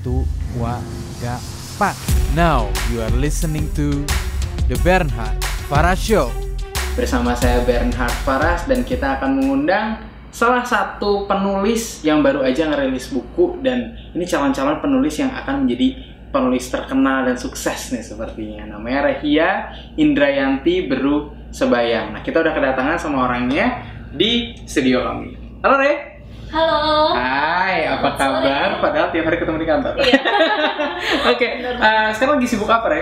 Satu, tiga, empat. Now you are listening to The Bernhard Farah Show. Bersama saya Bernhard Faras dan kita akan mengundang salah satu penulis yang baru aja ngerilis buku dan ini calon-calon penulis yang akan menjadi penulis terkenal dan sukses nih sepertinya. Namanya Rehia Indrayanti Beru Sebayang. Nah, kita udah kedatangan sama orangnya di studio kami. Halo Re. Halo. Hai, apa Selamat sore. kabar? Padahal tiap hari ketemu di kantor. Iya. Oke, eh, sekarang lagi sibuk apa, Re?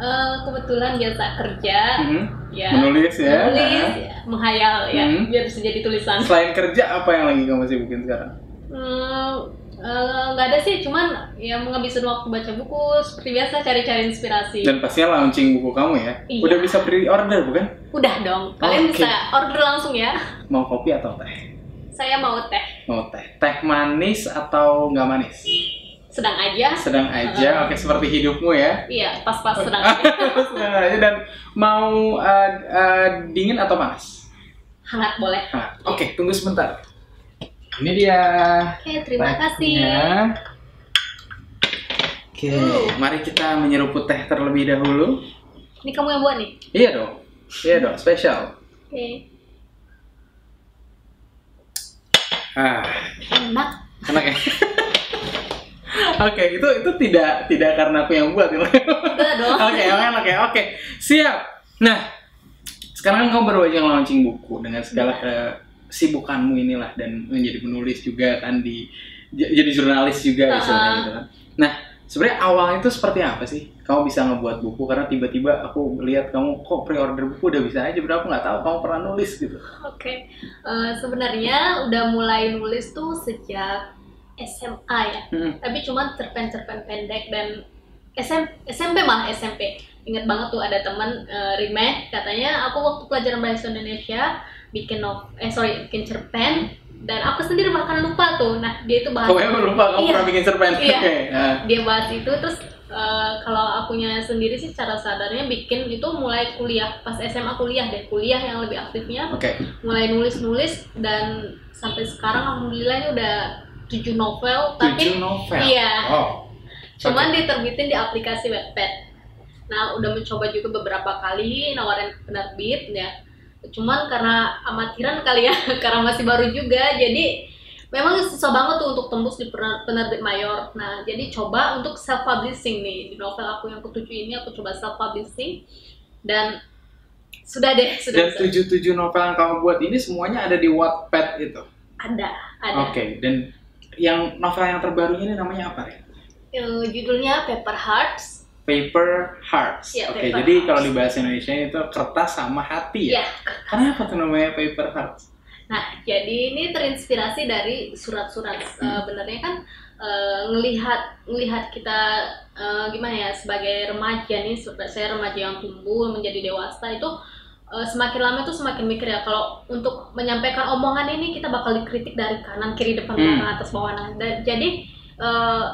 Eh, kebetulan biasa kerja, Mhm. ya. Menulis ya. Menulis, ya, menghayal ya, Mhm. biar bisa jadi tulisan. Selain kerja, apa yang lagi kamu sibukin sekarang? Hmm, eh, nggak ada sih, cuman ya menghabisin waktu baca buku seperti biasa cari-cari inspirasi. Dan pastinya launching buku kamu ya. Iya. Udah bisa pre-order bukan? Udah dong, kalian Oke. bisa order langsung ya. Mau kopi atau teh? Saya mau teh, Mau teh. Teh manis atau nggak manis? sedang aja. Sedang aja. Oke, seperti hidupmu ya. Iya, pas-pas sedang aja. Sedang aja dan mau eh, eh, dingin atau panas? Hangat boleh. Nah, Oke, tunggu sebentar. Ini dia. Oke, terima kasih. tehnya. Oke, mari kita menyeruput teh terlebih dahulu. Ini kamu yang buat nih. Iya dong. Iya dong, spesial. Oke, Ah, enak. enak ya. Oke, itu itu tidak tidak karena aku yang buat. Oke, Udah dong. oke, oke, oke. Siap. Nah, sekarang kan kamu baru aja launching buku dengan segala kesibukanmu inilah dan menjadi penulis juga kan di jadi jurnalis juga Ah. istilahnya gitu kan. Nah, sebenarnya awalnya itu seperti apa sih? Kamu bisa ngebuat buku karena tiba-tiba aku lihat kamu kok pre-order buku udah bisa aja, berapa aku nggak tahu kamu pernah nulis gitu. Oke, Eh, sebenarnya udah mulai nulis tuh sejak SMA ya. Hmm. Tapi cuma cerpen-cerpen pendek dan SM, SMP mah SMP. Ingat banget tuh ada teman eh, Rime katanya aku waktu pelajaran bahasa Indonesia bikin nov eh sorry bikin cerpen dan aku sendiri bahkan lupa tuh. Nah dia itu bahas Kamu emang lupa kamu Iya. pernah bikin cerpen? Iya. Oke. nah. dia bahas itu terus eh, kalau akunya sendiri sih cara sadarnya bikin itu mulai kuliah pas SMA kuliah deh kuliah yang lebih aktifnya Oke. mulai nulis-nulis dan sampai sekarang alhamdulillah ini udah tujuh novel tapi Tujuh novel. iya Oh. cuman diterbitin di aplikasi Wattpad nah udah mencoba juga beberapa kali nawarin penerbit ya cuman karena amatiran kali ya karena masih baru juga jadi memang susah banget tuh untuk tembus di pener- penerbit mayor nah jadi coba untuk self publishing nih di novel aku yang ketujuh ini aku coba self publishing dan sudah deh sudah Dan tujuh tujuh novel yang kamu buat ini semuanya ada di Wattpad itu. ada ada Oke. Dan yang novel yang terbaru ini namanya apa ya? Judulnya Paper Hearts. Paper Hearts. Iya, Oke. Paper Jadi Hearts. kalau di bahasa Indonesia itu kertas sama hati ya. Ya. Kenapa tuh namanya Paper Hearts? Nah, jadi ini terinspirasi dari surat-surat eh, benernya kan eh, ngelihat ngelihat kita eh, gimana ya sebagai remaja nih, saya remaja yang tumbuh menjadi dewasa itu semakin lama tuh semakin mikir ya kalau untuk menyampaikan omongan ini kita bakal dikritik dari kanan kiri depan Hmm. belakang atas bawah nah, dan jadi eh,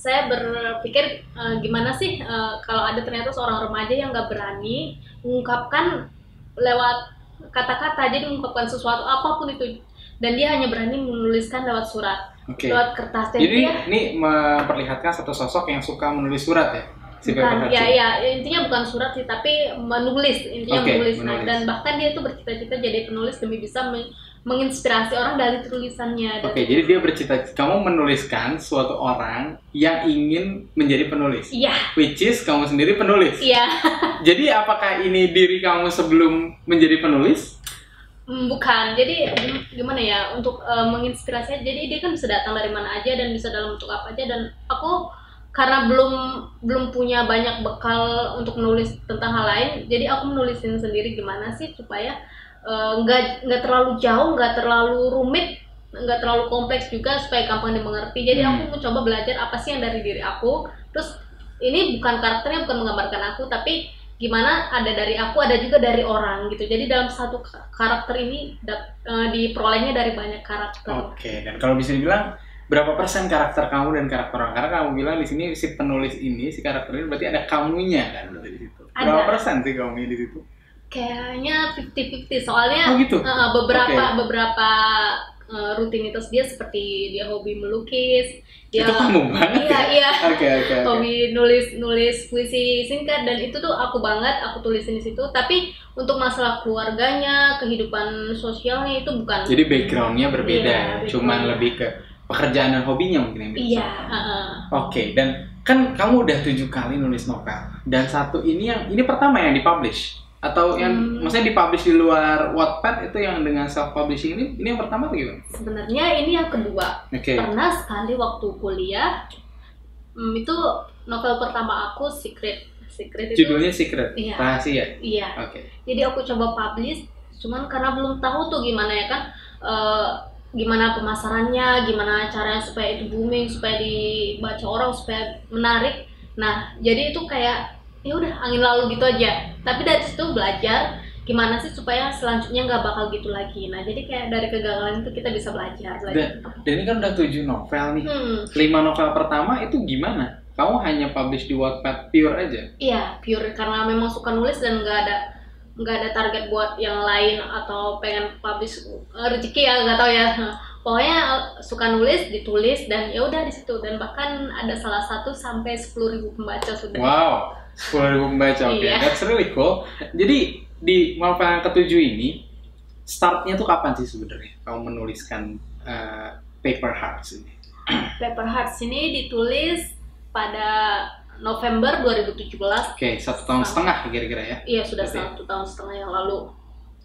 saya berpikir eh, gimana sih eh, kalau ada ternyata seorang remaja yang nggak berani mengungkapkan lewat kata-kata jadi mengungkapkan sesuatu apa pun itu dan dia hanya berani menuliskan lewat surat Oke. lewat kertas Jadi dia ini memperlihatkan satu sosok yang suka menulis surat ya? Si bukan ya ya intinya bukan surat sih tapi menulis intinya Oke, menulis Nah, menulis. dan bahkan dia itu bercita-cita jadi penulis demi bisa menginspirasi orang dari tulisannya Oke, jadi dia bercita-cita kamu menuliskan suatu orang yang ingin menjadi penulis. iya Which is kamu sendiri penulis. iya Jadi apakah ini diri kamu sebelum menjadi penulis? Hmm, bukan jadi gim- gimana ya untuk eh, menginspirasi jadi dia kan bisa datang dari mana aja dan bisa dalam bentuk apa aja dan aku karena belum belum punya banyak bekal untuk menulis tentang hal lain jadi aku menulisin sendiri gimana sih supaya eh, nggak nggak terlalu jauh nggak terlalu rumit nggak terlalu kompleks juga supaya gampang dimengerti jadi Hmm. aku mencoba belajar apa sih yang dari diri aku terus ini bukan karakternya bukan menggambarkan aku tapi gimana ada dari aku ada juga dari orang gitu jadi dalam satu ka- karakter ini eh, diperolehnya dari banyak karakter Oke, dan kalau bisa dibilang berapa persen karakter kamu dan karakter orang? Karena kamu bilang di sini si penulis ini, si karakter ini berarti ada kamunya kan berarti di situ. Berapa Ada. persen sih kamunya di situ? Kayaknya 50-50 soalnya Oh gitu. eh, beberapa Oke. beberapa eh, rutinitas dia seperti dia hobi melukis dia Itu kamu banget iya ya? iya Oke oke oke. hobi nulis nulis puisi singkat dan itu tuh aku banget aku tulisin di situ tapi untuk masalah keluarganya kehidupan sosialnya itu bukan Jadi backgroundnya berbeda, Iya, ya? cuman background. lebih ke pekerjaan dan hobinya mungkin yang iya sama. heeh. Oke, dan kan kamu udah tujuh kali nulis novel dan satu ini yang ini pertama yang dipublish atau yang Hmm. maksudnya dipublish di luar Wattpad itu yang dengan self publishing ini ini yang pertama atau gimana? sebenarnya ini yang kedua Oke. pernah sekali waktu kuliah hmm, itu novel pertama aku secret secret itu Judulnya Secret, Iya. rahasia. iya Oke. jadi aku coba publish cuman karena belum tahu tuh gimana ya kan eh, gimana pemasarannya gimana caranya supaya itu booming supaya dibaca orang supaya menarik nah jadi itu kayak ya udah angin lalu gitu aja. Tapi dari situ belajar gimana sih supaya selanjutnya nggak bakal gitu lagi. Nah jadi kayak dari kegagalan itu kita bisa belajar. Belajar Dan ini kan udah tujuh novel nih. hmm, Lima novel pertama itu gimana? Kamu hanya publish di Wattpad pure aja? iya pure. Karena memang suka nulis dan nggak ada nggak ada target buat yang lain atau pengen publish eh, rezeki ya nggak tahu ya. Pokoknya eh, suka nulis ditulis dan ya udah di situ. Dan bahkan ada salah satu sampai 10.000 pembaca sudah. Wow, sepuluh ribu membaca. Oke, Iya. that's really cool. Jadi di novel yang ketujuh ini startnya tuh kapan sih sebenarnya kamu menuliskan uh, Paper Hearts ini? Paper Hearts ini ditulis pada November 2017 Oke, satu tahun setengah kira-kira ya. Iya sudah Oke. satu tahun setengah yang lalu.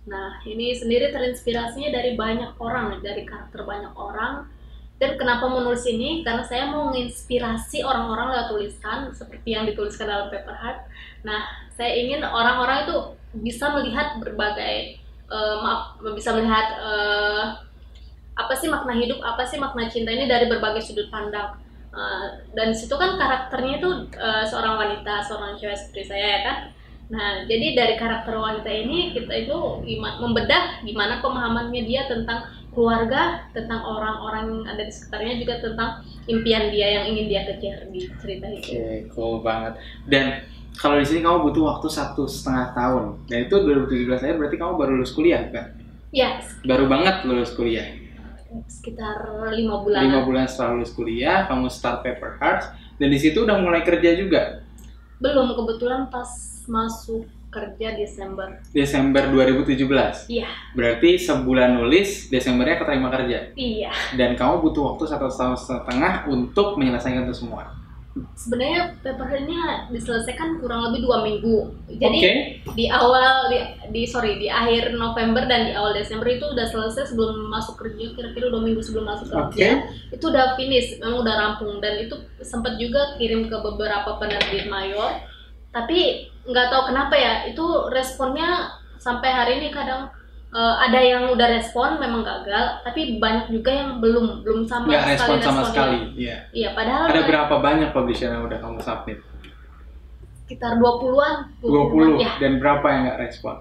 Nah ini sendiri terinspirasinya dari banyak orang, dari karakter banyak orang. Dan kenapa menulis ini? Karena saya mau menginspirasi orang-orang lewat tulisan seperti yang dituliskan dalam Paper Heart. Nah saya ingin orang-orang itu bisa melihat berbagai eh, maaf bisa melihat eh, apa sih makna hidup, apa sih makna cinta ini dari berbagai sudut pandang. Eh, dan situ kan karakternya itu eh, seorang wanita, seorang cewek seperti saya ya kan. Nah, jadi dari karakter wanita ini kita itu membedah gimana pemahamannya dia tentang keluarga, tentang orang-orang yang ada di sekitarnya juga tentang impian dia yang ingin dia kejar di cerita itu. Oke, cool banget. Dan kalau di sini kamu butuh waktu satu setengah tahun. Dan itu 2017 aja berarti kamu baru lulus kuliah kan? Ya, Baru banget lulus kuliah. sekitar lima bulan. Lima bulan setelah lulus kuliah, kamu start Paper Hearts. Dan di situ udah mulai kerja juga. Belum kebetulan pas masuk kerja Desember. Desember 2017. Iya, Berarti sebulan nulis, Desembernya keterima kerja. iya. Dan kamu butuh waktu satu tahun setengah untuk menyelesaikan itu semua. Sebenarnya paper ini diselesaikan kurang lebih dua minggu. Jadi Oke. di awal di, di sorry di akhir November dan di awal Desember itu udah selesai sebelum masuk kerja kira-kira dua minggu sebelum masuk kerja itu udah finish memang udah rampung dan itu sempat juga kirim ke beberapa penerbit mayor tapi nggak tahu kenapa ya itu responnya sampai hari ini kadang eh, ada yang udah respon memang gagal tapi banyak juga yang belum belum sama Nggak respon sama responnya. sekali. Iya. iya padahal Ada berapa banyak publisher yang udah kamu submit? sekitar 20-an 20. ya Dan berapa yang nggak respon?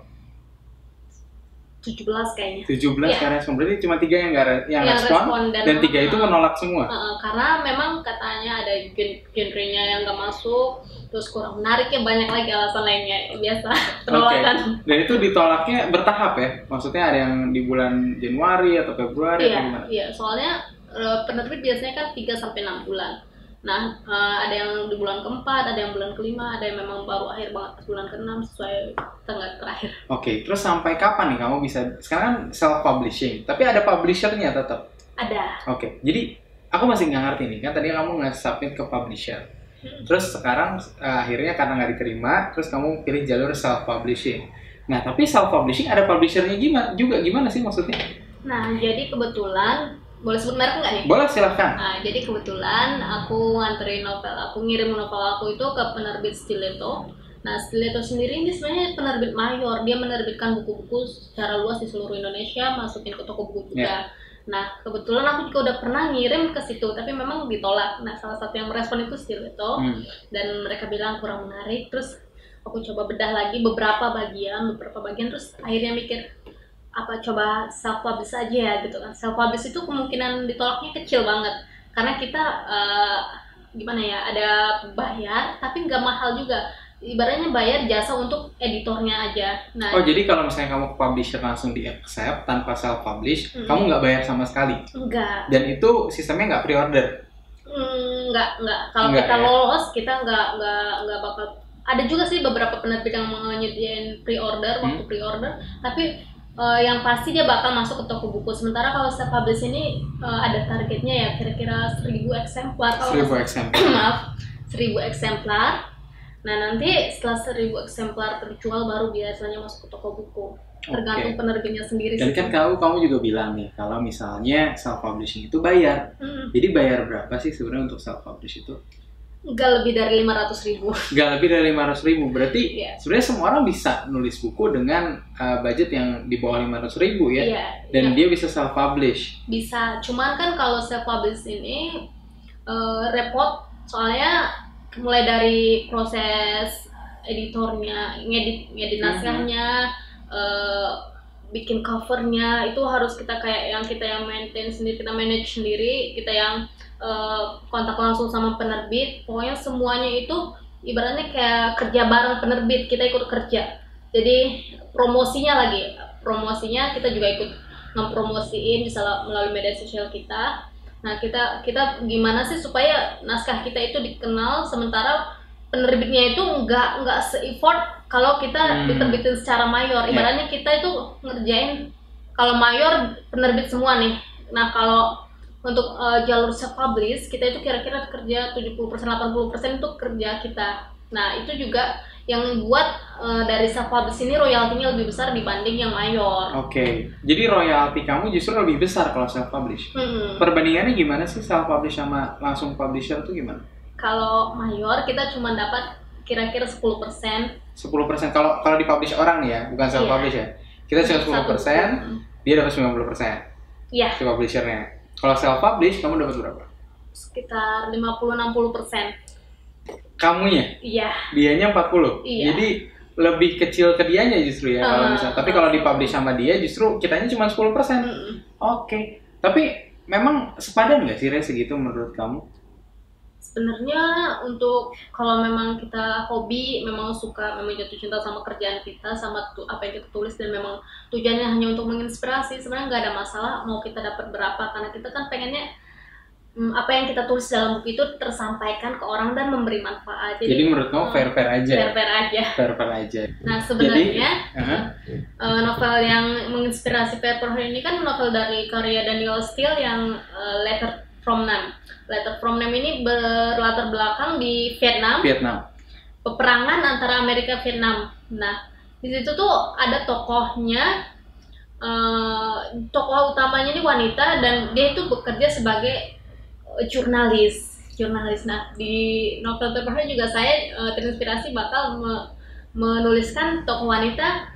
17 kayaknya 17 Iya. yang respon. Berarti cuma tiga yang nggak re- yang, Yang respon, respon dan dan, tiga itu menolak semua. Uh, karena memang katanya ada gen- genrenya yang nggak masuk, terus kurang menarik ya banyak lagi alasan lainnya biasa Oke. penolakan. Dan itu ditolaknya bertahap ya? Maksudnya ada yang di bulan Januari atau Februari atau Iya, gimana? iya. Soalnya uh, penerbit biasanya kan 3 sampai 6 bulan. Nah, uh, ada yang di bulan keempat, ada yang bulan kelima, ada yang memang baru akhir banget pas bulan keenam sesuai tanggal terakhir. Oke, terus sampai kapan nih kamu bisa? Sekarang kan self publishing, tapi ada publishernya tetap. Ada. Oke, jadi aku masih nggak ngerti nih kan tadi kamu nggak submit ke publisher. Terus sekarang eh, akhirnya karena nggak diterima, terus kamu pilih jalur self publishing. Nah, tapi self publishing ada publishernya gimana? Juga gimana sih maksudnya? Nah, jadi kebetulan boleh sebut merek nggak nih? Boleh silahkan. Nah, jadi kebetulan aku nganterin novel, aku ngirim novel aku itu ke penerbit Stiletto. Nah, Stiletto sendiri ini sebenarnya penerbit mayor. Dia menerbitkan buku-buku secara luas di seluruh Indonesia, masukin ke toko buku juga. Nah, kebetulan aku juga udah pernah ngirim ke situ, tapi memang ditolak. Nah, salah satu yang merespon itu Stiletto Hmm. dan mereka bilang kurang menarik. Terus aku coba bedah lagi beberapa bagian, beberapa bagian terus akhirnya mikir apa coba self publish aja ya gitu kan. Self publish itu kemungkinan ditolaknya kecil banget karena kita eh, gimana ya ada bayar tapi nggak mahal juga ibaratnya bayar jasa untuk editornya aja. Nah, Oh jadi kalau misalnya kamu ke publisher langsung di accept tanpa self publish, Hmm. kamu nggak bayar sama sekali. enggak, Dan itu sistemnya nggak pre-order. Hmm, enggak, enggak. Kalau Enggak, kita ya? lolos, kita enggak, enggak, enggak bakal. Ada juga sih beberapa penerbit yang menyediain pre-order, waktu Hmm. pre-order, tapi eh, yang pasti dia bakal masuk ke toko buku. Sementara kalau self publish ini eh, ada targetnya ya, kira-kira 1000 eksemplar. Kalau Seribu eksemplar. maaf 1000 eksemplar nah nanti setelah 1000 eksemplar terjual baru biasanya masuk ke toko buku tergantung Oke. penerbitnya sendiri Dan sih. kan kamu kamu juga bilang nih kalau misalnya self publishing itu bayar. Hmm, Jadi bayar berapa sih sebenarnya untuk self publish itu? Nggak lebih dari 500 ribu Nggak lebih dari 500 ribu. Berarti Iya. sebenarnya semua orang bisa nulis buku dengan uh, budget yang di bawah 500 ribu ya. iya Dan iya, dia bisa self publish. bisa cuman kan kalau self publish ini eh, repot soalnya mulai dari proses editornya ngedit ngedit Mhm. naskahnya eh, bikin covernya itu harus kita kayak yang kita yang maintain sendiri kita manage sendiri kita yang eh, kontak langsung sama penerbit. Pokoknya semuanya itu ibaratnya kayak kerja bareng penerbit kita ikut kerja. Jadi promosinya lagi promosinya kita juga ikut ngepromosiin bisa la- melalui media sosial kita. Nah kita kita gimana sih supaya naskah kita itu dikenal sementara penerbitnya itu nggak nggak se-effort kalau kita Hmm. diterbitin secara mayor Iya. ibaratnya kita itu ngerjain kalau mayor penerbit semua nih nah kalau untuk eh, jalur self publish kita itu kira-kira kerja 70% 80% itu kerja kita nah itu juga yang buat eh, dari self publish ini royaltinya lebih besar dibanding yang mayor Oke. Jadi royalti kamu justru lebih besar kalau self publish. Mm-mm. Perbandingannya gimana sih self publish sama langsung publisher tuh gimana? Kalau mayor kita cuma dapat kira-kira 10% 10% kalau kalau dipublish orang nih ya, bukan self publish ya. Kita cuma 10%, Mm. dia dapat 90% Iya, si publishernya. Kalau self publish kamu dapat berapa? sekitar 50-60%. Kamunya, Iya, dianya 40. Iya. Jadi lebih kecil ke dianya justru ya kalau Ah, misalnya. Tapi kalau dipublish sama dia justru kitanya cuma 10%. Mm-mm. Oke. Tapi memang sepadan nggak sih Res segitu menurut kamu? Sebenarnya untuk kalau memang kita hobi memang suka memang jatuh cinta sama kerjaan kita sama tu- apa yang kita tulis dan memang tujuannya hanya untuk menginspirasi sebenarnya nggak ada masalah mau kita dapat berapa karena kita kan pengennya mm, apa yang kita tulis dalam buku itu tersampaikan ke orang dan memberi manfaat Jadi, jadi, menurut kamu fair fair aja. fair fair aja Fair fair aja. nah sebenarnya Aha. eh, novel yang menginspirasi paper ini kan novel dari karya Daniel Steele yang eh, Letter from Nam. Letter from Nam ini berlatar belakang di Vietnam, Vietnam. peperangan antara Amerika Vietnam. Nah, di situ tuh ada tokohnya, eh, tokoh utamanya ini wanita dan dia itu bekerja sebagai eh, jurnalis. Jurnalis. Nah, di novel papernya juga saya eh, terinspirasi bakal me- menuliskan tokoh wanita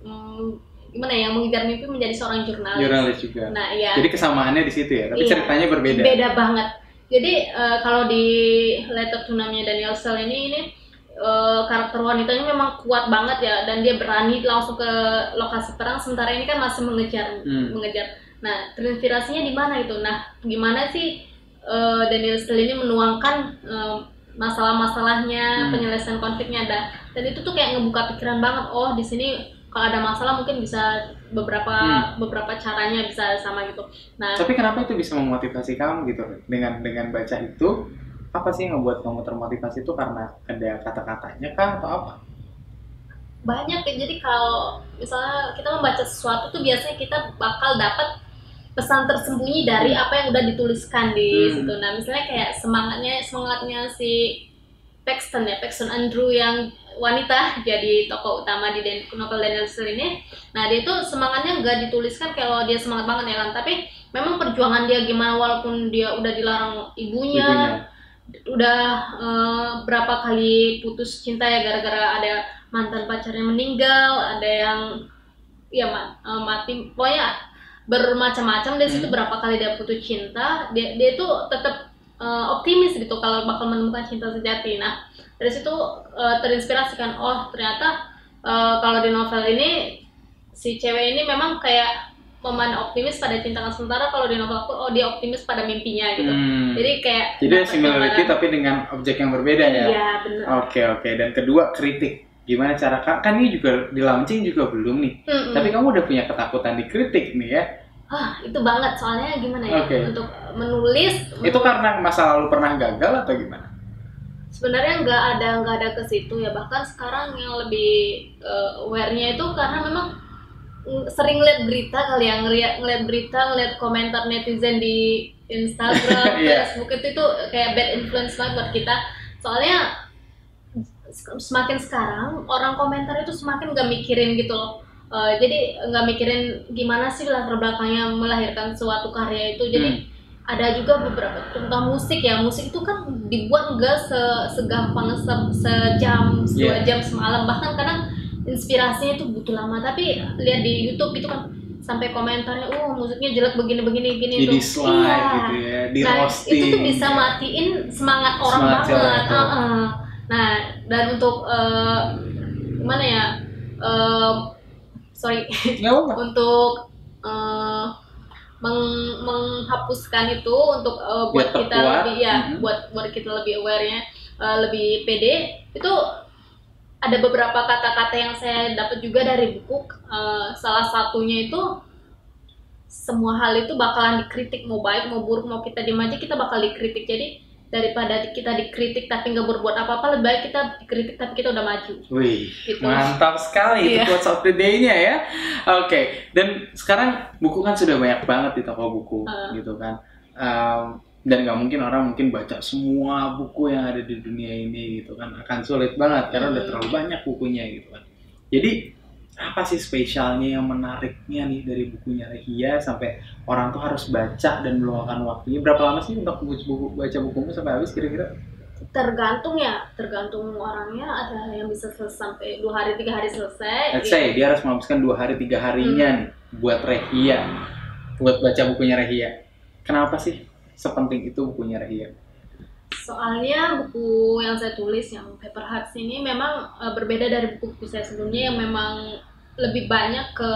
hmm, gimana ya mengejar mimpi menjadi seorang jurnalis. Jurnalis juga. Nah, ya. Jadi kesamaannya di situ ya, tapi Iya. ceritanya berbeda. Beda banget. Jadi eh, kalau di Letter to Namnya Daniel Steele ini ini eh, karakter wanitanya memang kuat banget ya dan dia berani langsung ke lokasi perang sementara ini kan masih mengejar Hmm. mengejar. Nah, terinspirasinya di mana itu? Nah, gimana sih eh, Daniel Steele ini menuangkan eh, masalah-masalahnya, Hmm. penyelesaian konfliknya ada. Dan itu tuh kayak ngebuka pikiran banget. Oh, di sini kalau ada masalah mungkin bisa beberapa Hmm. beberapa caranya bisa sama gitu. Nah, Tapi kenapa itu bisa memotivasi kamu gitu dengan dengan baca itu? Apa sih yang ngebuat kamu termotivasi itu karena ada kata-katanya kah atau apa? banyak ya jadi kalau misalnya kita membaca sesuatu tuh biasanya kita bakal dapat pesan tersembunyi dari apa yang udah dituliskan di Hmm. situ nah misalnya kayak semangatnya semangatnya si Paxton ya Paxton Andrew yang wanita jadi tokoh utama di Dan- novel Daniel Steele ini nah dia tuh semangatnya nggak dituliskan kalau dia semangat banget ya kan tapi memang perjuangan dia gimana walaupun dia udah dilarang ibunya, Ibunya. udah eh, berapa kali putus cinta ya gara-gara ada mantan pacarnya meninggal, ada yang ya ma- eh, mati, pokoknya bermacam-macam dari situ Hmm. berapa kali dia putus cinta, dia dia itu tetap eh, optimis gitu kalau bakal menemukan cinta sejati. Nah dari situ eh, terinspirasi kan, oh ternyata eh, kalau di novel ini si cewek ini memang kayak momen optimis pada cinta sementara kalau di novel aku oh dia optimis pada mimpinya gitu Hmm. jadi kayak Jadi similarity tapi dengan objek yang berbeda ya. iya benar Oke oke. Dan kedua kritik. Gimana cara kan kan ini juga di launching juga belum nih. Mm-mm. Tapi kamu udah punya ketakutan dikritik nih ya. ah itu banget soalnya gimana ya Oke. untuk menulis Itu karena masa lalu pernah gagal atau gimana? Sebenarnya nggak ada nggak ada ke situ ya bahkan sekarang yang lebih uh, aware-nya itu karena memang sering lihat berita kali ya ngeliat ngeliat berita ngeliat komentar netizen di Instagram Iya. Facebook itu itu kayak bad influence banget buat kita soalnya se- semakin sekarang orang komentar itu semakin nggak mikirin gitu loh Uh, jadi nggak mikirin gimana sih latar belakangnya melahirkan suatu karya itu jadi Hmm. Ada juga beberapa tentang musik ya musik itu kan dibuat enggak se segampang se sejam dua Yeah. jam semalam bahkan kadang inspirasinya itu butuh lama tapi lihat di YouTube itu kan sampai komentarnya oh musiknya jelek begini begini gini Di tuh dislike Iya. gitu ya, di nah, roasting. itu tuh bisa matiin semangat orang Semangat banget tuh. Heeh. nah dan untuk eh, gimana ya eh, sorry untuk eh, meng- menghapuskan itu untuk eh, buat Biar kita terkuat. lebih ya Mhm. buat buat kita lebih aware-nya eh, lebih pede itu ada beberapa kata-kata yang saya dapat juga dari buku Eh, salah satunya itu semua hal itu bakalan dikritik mau baik mau buruk mau kita diem aja kita bakal dikritik jadi daripada kita dikritik tapi nggak berbuat apa-apa lebih baik kita dikritik tapi kita udah maju Wih, Gitu. mantap sekali itu Iya. quotes of the day-nya ya. Oke, dan sekarang buku kan sudah banyak banget di toko buku, Ah. gitu kan. Um, dan nggak mungkin orang mungkin baca semua buku yang ada di dunia ini gitu kan akan sulit banget karena udah Hmm. terlalu banyak bukunya gitu kan. Jadi apa sih spesialnya yang menariknya nih dari bukunya Rehia sampai orang tuh harus baca dan meluangkan waktunya berapa lama sih untuk buku, buku- baca bukumu sampai habis kira-kira? tergantung ya tergantung orangnya ada yang bisa selesai sampai dua hari tiga hari selesai Let's say dia harus menghabiskan dua hari tiga harinya nih buat Rehia, buat baca bukunya Rehia. Kenapa sih sepenting itu bukunya Rehia? Soalnya buku yang saya tulis yang Paper Hearts ini memang eh, berbeda dari buku-buku saya sebelumnya yang memang lebih banyak ke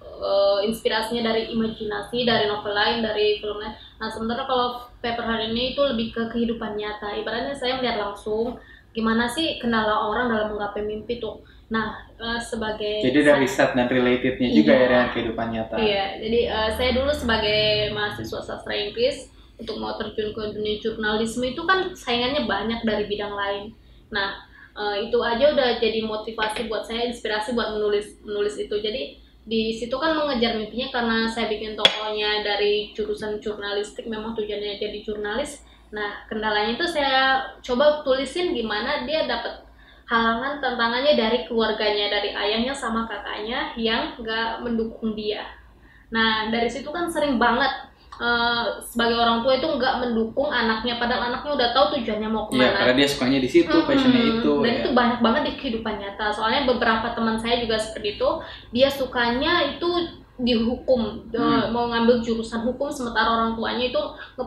eh, inspirasinya dari imajinasi dari novel lain dari film lain nah sementara kalau Paper Heart ini itu lebih ke kehidupan nyata ibaratnya saya melihat langsung gimana sih kendala orang dalam menggapai mimpi tuh nah eh, sebagai Jadi dari riset dan relatednya juga Iya. ya dengan kehidupan nyata. Iya, jadi eh, saya dulu sebagai mahasiswa sastra Inggris untuk mau terjun ke dunia jurnalisme itu kan saingannya banyak dari bidang lain. Nah, eh, itu aja udah jadi motivasi buat saya, inspirasi buat menulis menulis itu. Jadi di situ kan mengejar mimpinya karena saya bikin tokohnya dari jurusan jurnalistik, memang tujuannya jadi jurnalis. Nah, kendalanya itu saya coba tulisin gimana dia dapat halangan tantangannya dari keluarganya dari ayahnya sama kakaknya yang nggak mendukung dia nah dari situ kan sering banget eh, sebagai orang tua itu nggak mendukung anaknya padahal anaknya udah tahu tujuannya mau Iya, ke mana karena dia sukanya di situ, Mm-mm. passionnya itu. dan ya. itu banyak banget di kehidupan nyata soalnya beberapa teman saya juga seperti itu dia sukanya itu dihukum eh, Hmm. mau ngambil jurusan hukum sementara orang tuanya itu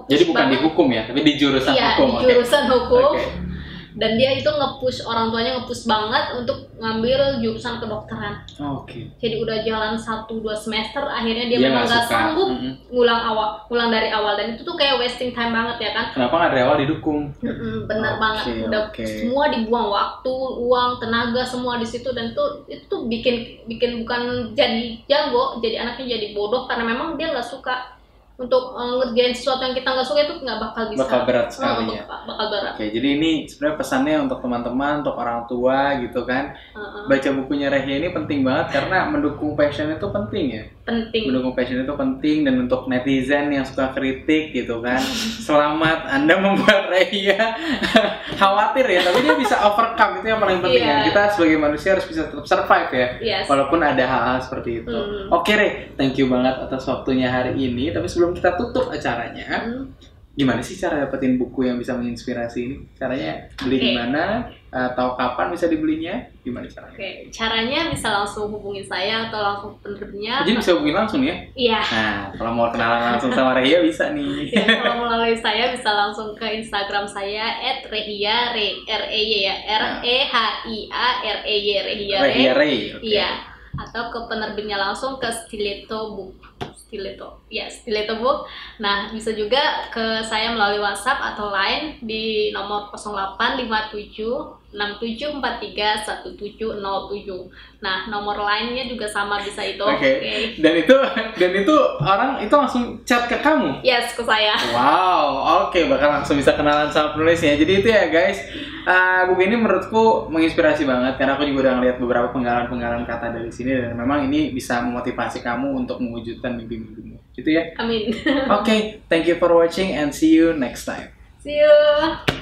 Jadi bukan banget di hukum ya, tapi di jurusan iya hukum. di jurusan hukum Oke. Dan dia itu nge-push orang tuanya nge-push banget untuk ngambil jurusan kedokteran Oke. jadi udah jalan satu dua semester akhirnya dia, Dia memang nggak sanggup Mm-mm. ngulang awal ngulang dari awal dan itu tuh kayak wasting time banget ya kan Kenapa nggak dari awal didukung? Mm-mm, bener Oke, banget udah oke. semua dibuang waktu uang tenaga semua di situ dan itu itu tuh bikin bikin bukan jadi jago jadi anaknya jadi bodoh karena memang dia nggak suka untuk eh, ngerjain sesuatu yang kita nggak suka itu nggak bakal bisa Bakal berat Oh, sekali ya. bakal, bakal berat Oke, jadi ini sebenarnya pesannya untuk teman-teman, untuk orang tua gitu kan. Heeh. Baca bukunya Rehia ini penting banget karena mendukung passion itu penting ya. Penting Mendukung passion itu penting dan untuk netizen yang suka kritik gitu kan. Selamat Anda membuat Rehia khawatir ya, tapi dia bisa overcome itu yang paling penting ya. Iya. Kita sebagai manusia harus bisa tetap survive ya. yes Walaupun ada hal-hal seperti itu. Hmm. Oke Re, thank you banget atas waktunya hari ini. Tapi sebelum kita tutup acaranya, Hmm. gimana sih cara dapetin buku yang bisa menginspirasi ini? Caranya beli di Oke. mana? Atau kapan bisa dibelinya? Gimana caranya? Oke, caranya bisa langsung hubungi saya atau langsung penerbitnya. Jadi bisa hubungin langsung ya? Iya. Nah, kalau mau kenalan langsung sama Rehia bisa nih. Ya, kalau melalui saya bisa langsung ke Instagram saya @rehia r e y ya r e h i a r e y rehia Rehia Re. Rey. oke. Iya. atau ke penerbitnya langsung ke Stiletto Book. Stiletto, ya Stiletto Book. Nah, bisa juga ke saya melalui WhatsApp atau Line di nomor 0857 67431707. Nah, nomor lainnya juga sama bisa itu. Oke. Dan itu dan itu orang itu langsung chat ke kamu. Yes, ke saya. Wow, oke bakal langsung bisa kenalan sama penulisnya. Jadi itu ya guys, uh, buku ini menurutku menginspirasi banget karena aku juga udah ngeliat beberapa penggalan-penggalan kata dari sini dan memang ini bisa memotivasi kamu untuk mewujudkan mimpi-mimpimu. Gitu ya. Amin. Oke, thank you for watching and see you next time. See you.